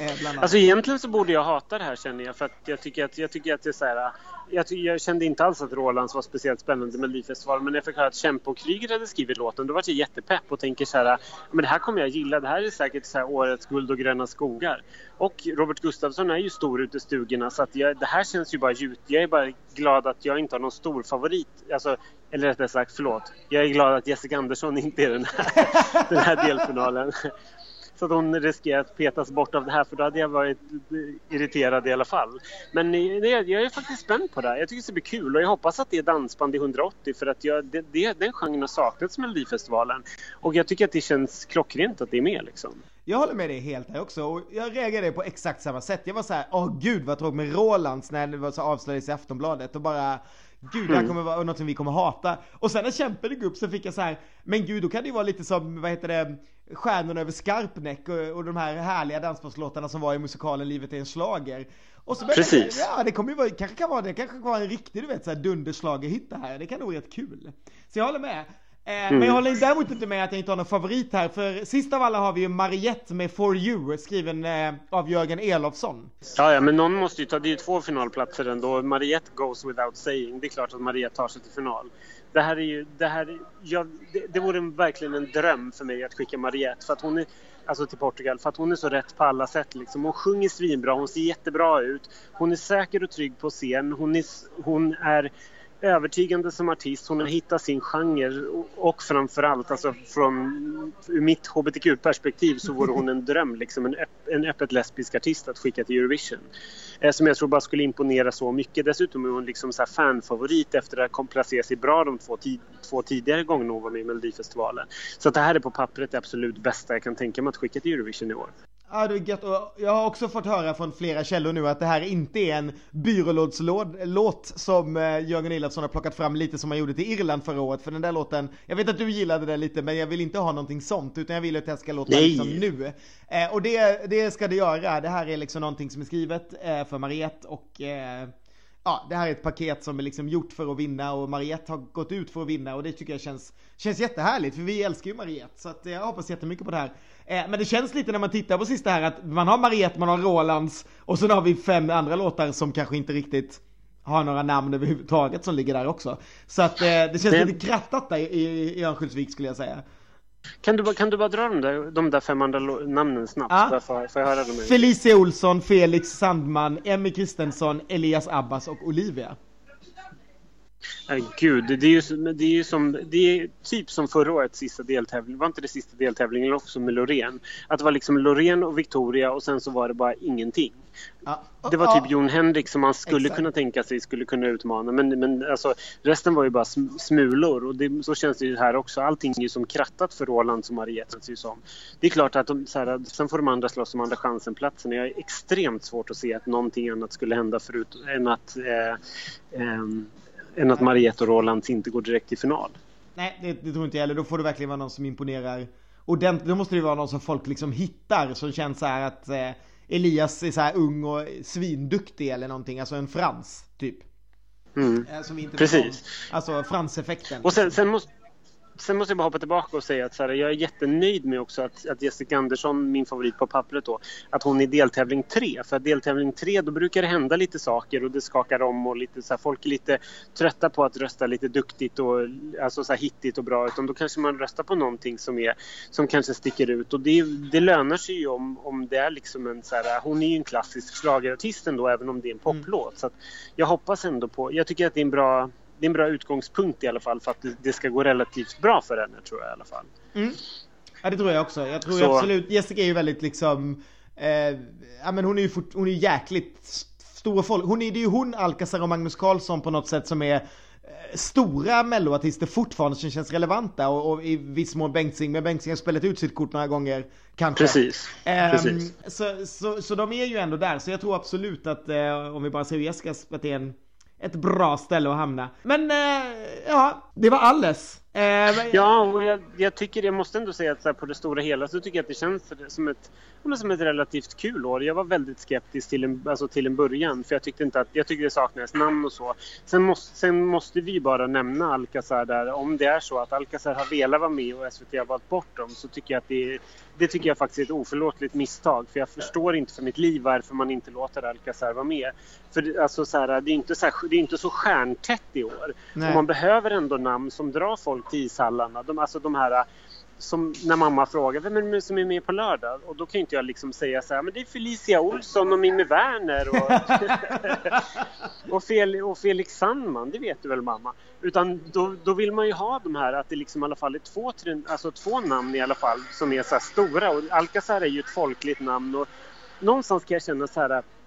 Eh, alltså egentligen så borde jag hata det här känner jag för att jag tycker att, jag tycker att det är så här eh, jag, jag, kände inte alls att Rolands var speciellt spännande med Melodifestivalen men när jag fick höra att Kempe och Kryger hade skrivit låten då var jag jättepepp och tänker så här eh, men det här kommer jag gilla, det här är säkert så här årets guld och gröna skogar. Och Robert Gustafsson är ju stor ute i stugorna så att jag, det här känns ju bara gjut. Jag är bara glad att jag inte har någon stor favorit. Alltså, eller rättare sagt, förlåt. Jag är glad att Jessica Andersson inte är den här, den här delfinalen. Så att hon riskerar att petas bort av det här för då hade jag varit irriterad i alla fall. Men jag är faktiskt spänd på det här. Jag tycker det ska bli kul och jag hoppas att det är dansband i 180 för att jag, det, det, den genren har saknats Melodifestivalen. Och jag tycker att det känns klockrent att det är med liksom. Jag håller med dig helt här också och jag reagerade på exakt samma sätt. Jag var så här, åh gud vad tråkigt med Rolands när det var så avslöjades i Aftonbladet och bara Gud, det här mm. kommer vara något som vi kommer hata. Och sen när kämpen gick upp så fick jag så här, men gud då kan det ju vara lite som, vad heter det, Stjärnorna över Skarpnäck och, och de här härliga dansbandslåtarna som var i musikalen Livet är en slager. Och så Precis. Jag, ja, det kommer ju vara, kanske kan vara det, kanske kan vara en riktig, du vet, så här dunderslagerhit det här. Det kan nog vara rätt kul. Så jag håller med. Eh, mm. Men jag håller däremot inte med att jag inte har någon favorit här, för sist av alla har vi ju Mariette med For You, skriven eh, av Jörgen Elofsson. Ja, ja, men någon måste ju ta, det är ju två finalplatser ändå. Mariette goes without saying. Det är klart att Mariette tar sig till final. Det här är ju, det här, ja, det, det vore verkligen en dröm för mig att skicka Mariette, för att hon är alltså till Portugal för att hon är så rätt på alla sätt. Liksom. Hon sjunger svinbra, hon ser jättebra ut. Hon är säker och trygg på scen. Hon är, hon är övertygande som artist. Hon har hittat sin genre och framförallt alltså från ur mitt hbtq-perspektiv så vore hon en dröm, liksom en, öpp, en öppet lesbisk artist att skicka till Eurovision. Eh, som jag tror bara skulle imponera så mycket. Dessutom är hon liksom så fanfavorit efter att ha placerat sig bra de två, tid, två tidigare gångerna hon var med i Melodifestivalen. Så att det här är på pappret det absolut bästa jag kan tänka mig att skicka till Eurovision i år. Ja, det är gött. Och jag har också fått höra från flera källor nu att det här inte är en byrålåt som eh, Jörgen Ilafsson har plockat fram lite som han gjorde till Irland förra året. För den där låten, jag vet att du gillade den lite men jag vill inte ha någonting sånt utan jag vill att det ska låta Nej. liksom nu. Eh, och det, det ska det göra. Det här är liksom någonting som är skrivet eh, för Mariette och eh, ja, det här är ett paket som är liksom gjort för att vinna och Mariette har gått ut för att vinna och det tycker jag känns, känns jättehärligt för vi älskar ju Mariette så att jag hoppas jättemycket på det här. Eh, men det känns lite när man tittar på sista här att man har Mariette, man har Rolands och sen har vi fem andra låtar som kanske inte riktigt har några namn överhuvudtaget som ligger där också. Så att eh, det känns det... lite krattat där i, i Örnsköldsvik skulle jag säga. Kan du, kan du bara dra de där, de där fem andra namnen snabbt? Ja. Får, får jag höra dem? Felicia Olsson, Felix Sandman, Emmy Kristensson, Elias Abbas och Olivia. Nej, gud, det är, ju, det är ju som, det är typ som förra årets sista deltävling. Var inte det sista deltävlingen också med Loreen? Att det var liksom Loreen och Victoria och sen så var det bara ingenting. Ja. Det var typ Jon Henrik som man skulle Exakt. kunna tänka sig skulle kunna utmana. Men, men alltså, resten var ju bara smulor och det, så känns det ju här också. Allting är ju som krattat för Roland som Mariette känns ju som. Det är klart att de, så här, sen får de andra slåss om andra chansen-platsen. Jag är extremt svårt att se att någonting annat skulle hända förut än att eh, eh, än att Mariette och Roland inte går direkt till final. Nej, det, det tror inte jag heller. Då får det verkligen vara någon som imponerar ordentligt. Då måste det vara någon som folk liksom hittar som känns så här att eh, Elias är så här ung och svinduktig eller någonting. Alltså en Frans, typ. Mm. Eh, Precis. alltså Frans-effekten. Och sen, sen måste sen måste jag bara hoppa tillbaka och säga att så här, jag är jättenöjd med också att, att Jessica Andersson, min favorit på pappret då, att hon är deltävling tre. För att deltävling tre då brukar det hända lite saker och det skakar om och lite så här, folk är lite trötta på att rösta lite duktigt och alltså så här hittigt och bra. Utan då kanske man röstar på någonting som, är, som kanske sticker ut och det, det lönar sig ju om, om det är liksom en så här, hon är ju en klassisk schlagerartist ändå även om det är en poplåt. Mm. Så att jag hoppas ändå på, jag tycker att det är en bra det är en bra utgångspunkt i alla fall för att det, det ska gå relativt bra för henne tror jag i alla fall. Mm. Ja det tror jag också. Jag tror Så... absolut, Jessica är ju väldigt liksom, eh, ja men hon är ju fort, hon är jäkligt stora folk. Hon är, det är ju hon, Alcazar och Magnus Carlsson på något sätt som är eh, stora melloartister fortfarande som känns relevanta och, och i viss mån Bengtzing, men Bengtzing har spelat ut sitt kort några gånger kanske. Precis. Um, Precis. Så, så, så de är ju ändå där, så jag tror absolut att uh, om vi bara ser Jessica, att det är en ett bra ställe att hamna. Men eh, ja, det var alles. Eh, ja, och jag, jag, tycker, jag måste ändå säga att här, på det stora hela så tycker jag att det känns som ett, som ett relativt kul år. Jag var väldigt skeptisk till en, alltså till en början för jag tyckte inte att, jag tyckte det saknades namn och så. Sen måste, sen måste vi bara nämna Alcazar där. Om det är så att Alcazar har velat vara med och SVT har valt bort dem så tycker jag att det det tycker jag faktiskt är ett oförlåtligt misstag. För jag förstår inte för mitt liv varför man inte låter Alcazar vara med. För alltså, så här, det, är inte så här, det är inte så stjärntätt i år. Och man behöver ändå namn som drar folk till ishallarna. De, alltså de här som när mamma frågar vem är det som är med på lördag? Och då kan inte jag liksom säga så här, men det är Felicia Olsson och Mimmi Werner och, och, Fel, och Felix Sandman, det vet du väl mamma? Utan då, då vill man ju ha de här, att det liksom i alla fall är två, tre, alltså två namn i alla fall som är så här stora. Och Alcazar är ju ett folkligt namn och någonstans kan jag känna så här Föll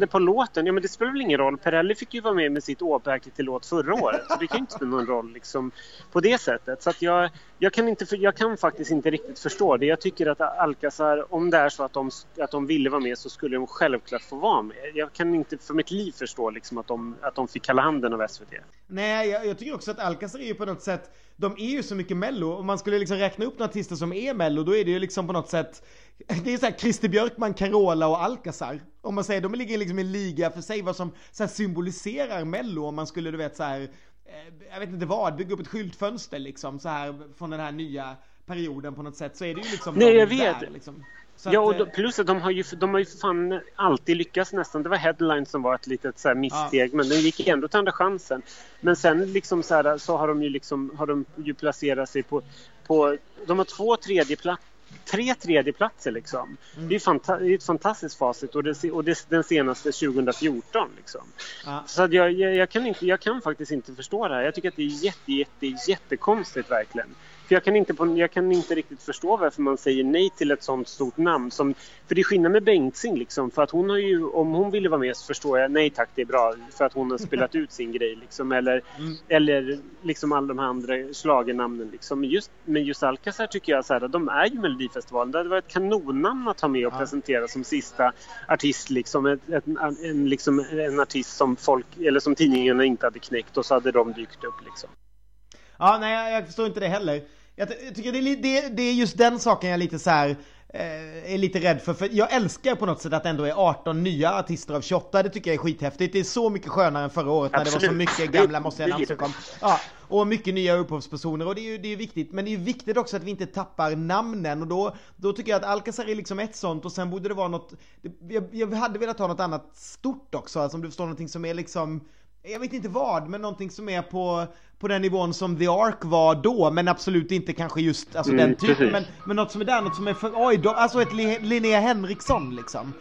det på låten? Ja men det spelar väl ingen roll. Perrelli fick ju vara med med sitt Åberg till låt förra året. Så det kan ju inte spela någon roll liksom, på det sättet. Så att jag, jag, kan inte, jag kan faktiskt inte riktigt förstå det. Jag tycker att Alcazar, om det är så att de, att de ville vara med så skulle de självklart få vara med. Jag kan inte för mitt liv förstå liksom, att, de, att de fick kalla handen av SVT. Nej, jag, jag tycker också att Alcazar är ju på något sätt de är ju så mycket mello. Om man skulle liksom räkna upp några artister som är mello, då är det ju liksom på något sätt det är såhär Christer Björkman, Carola och Alcazar. Om man säger, de ligger liksom i en liga för sig vad som så symboliserar mello om man skulle du vet så här, eh, jag vet inte vad, bygga upp ett skyltfönster liksom så här från den här nya perioden på något sätt så är det ju liksom Nej jag vet. Där, liksom. ja och då, eh, plus att de har ju, de har ju fan alltid lyckats nästan. Det var headline som var ett litet så här missteg ja. men den gick ändå till andra chansen. Men sen liksom så, här, så har de ju liksom, har de ju placerat sig på, på de har två tredjeplatser tre tredjeplatser liksom. Mm. Det, är fanta det är ett fantastiskt facit och, det, och det, den senaste 2014 liksom. Ja. Så jag, jag, jag, kan inte, jag kan faktiskt inte förstå det här. Jag tycker att det är jätte, jätte, jättekonstigt verkligen. För jag kan, inte jag kan inte riktigt förstå varför man säger nej till ett sånt stort namn. Som, för det är skillnad med Bengtzing liksom. För att hon har ju, om hon ville vara med så förstår jag, nej tack det är bra. För att hon har spelat ut sin grej liksom. Eller, mm. eller liksom alla de här andra schlagernamnen liksom. Just, men just Alcazar tycker jag så här, de är ju Melodifestivalen. Det hade varit ett kanonnamn att ha med och ja. presentera som sista artist liksom. Ett, ett, en, liksom. en artist som folk, eller som tidningarna inte hade knäckt och så hade de dykt upp liksom. Ja, nej jag förstår inte det heller. Jag, tycker det är, det, det är just den saken jag lite så här eh, är lite rädd för, för jag älskar på något sätt att det ändå är 18 nya artister av 28, det tycker jag är skithäftigt. Det är så mycket skönare än förra året när Absolut. det var så mycket gamla måste namn som kom. Ja, och mycket nya upphovspersoner och det är ju det är viktigt. Men det är ju viktigt också att vi inte tappar namnen och då, då tycker jag att Alcazar är liksom ett sånt och sen borde det vara något, jag, jag hade velat ha något annat stort också, alltså om du förstår någonting som är liksom jag vet inte vad, men någonting som är på, på den nivån som The Ark var då, men absolut inte kanske just alltså Mm, den typen, men, men något som är där, något som är för, oj, då, alltså ett Li- Linnea Henriksson liksom.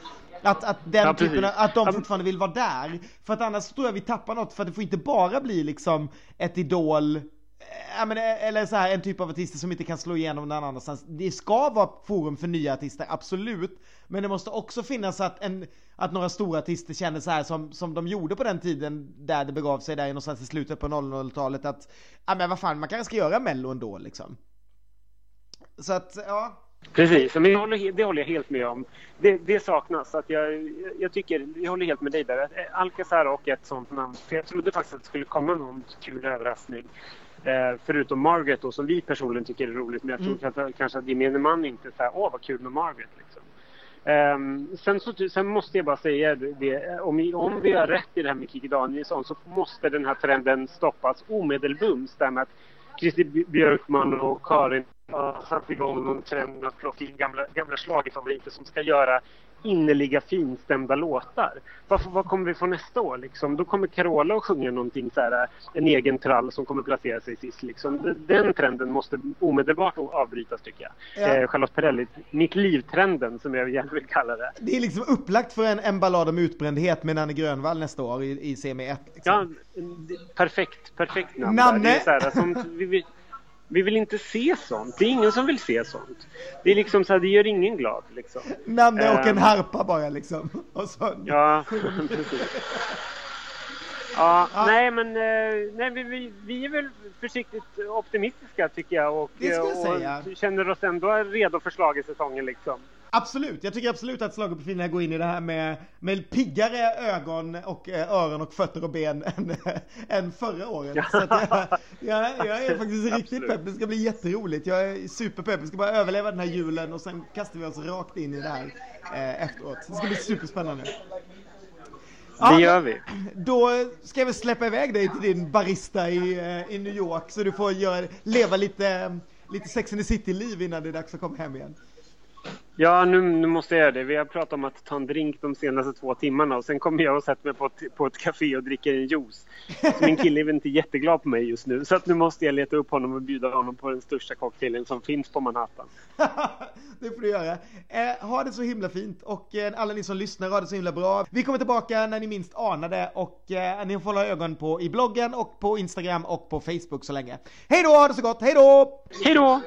Att, att den Ja, typen, att de fortfarande vill vara där. För att annars tror jag vi tappar något, för att det får inte bara bli liksom ett idol, Eh, ja, men, eh, eller så här, en typ av artister som inte kan slå igenom någon annanstans. Det ska vara forum för nya artister, absolut. Men det måste också finnas att, en, att några stora artister känner så här som, som de gjorde på den tiden där det begav sig där någonstans i slutet på 00-talet att, ja men vad fan, man kanske ska göra mello ändå liksom. Så att, ja. Precis, men jag håller, det håller jag helt med om. Det, det saknas. Att jag, jag, tycker, jag håller helt med dig där. Alcazar och ett sånt namn. För jag trodde faktiskt att det skulle komma någon kul överraskning. Eh, förutom Margaret då, som vi personligen tycker är roligt. Men jag tror Mm. att, kanske att gemene man inte säger åh vad kul med Margaret. Liksom. Ehm, sen, så, sen måste jag bara säga det, det om, vi- om vi har rätt i det här med Kikki Danielsson så måste den här trenden stoppas omedelbums. Med att Christer Bj- Björkman och Karin har satt igång någon trend att plocka in gamla, gamla schlagerfavoriter som ska göra innerliga finstämda låtar. Vad, vad kommer vi få nästa år? Liksom? Då kommer Carola att sjunga någonting så här, en egen trall som kommer placera sig sist. Liksom. Den trenden måste omedelbart avbrytas tycker jag. Ja. Eh, Charlotte Perrelli, mitt liv-trenden som jag gärna vill kalla det. Det är liksom upplagt för en, en ballad om utbrändhet med Nanne Grönvall nästa år i, i semi 1. Liksom. Ja, perfekt, perfekt namn. Nanne! Vi, vill, vi vill inte se sånt. Det är ingen som vill se sånt. Det är liksom så här, det gör ingen glad liksom. Nanne och en Ehm. harpa bara liksom. Så, Ja, precis. Ja, nej men eh, nej, vi, vi, vi är väl försiktigt optimistiska tycker jag och, jag och känner oss ändå redo för schlagersäsongen liksom. Absolut, jag tycker absolut att schlagerprofilerna går in i det här med, med piggare ögon och eh, öron och fötter och ben än, än förra året. Så att jag, jag, jag är faktiskt riktigt Absolut. pepp, det ska bli jätteroligt. Jag är superpepp, vi ska bara överleva den här julen och sen kastar vi oss rakt in i det här eh, efteråt. Det ska bli superspännande. Det gör vi. Då ska väl släppa iväg dig till din barista i, eh, i New York så du får göra, leva lite, lite Sex and the City-liv innan det är dags att komma hem igen. Ja, nu, nu måste jag göra det. Vi har pratat om att ta en drink de senaste två timmarna och sen kommer jag och sätter mig på ett, på ett café och dricker en juice. Så min kille är väl inte jätteglad på mig just nu så att nu måste jag leta upp honom och bjuda honom på den största cocktailen som finns på Manhattan. det får du göra. Eh, ha det så himla fint och eh, alla ni som lyssnar ha det så himla bra. Vi kommer tillbaka när ni minst anar det och eh, ni får hålla ögon på i bloggen och på Instagram och på Facebook så länge. Hej då, ha det så gott, hej då! Hej då!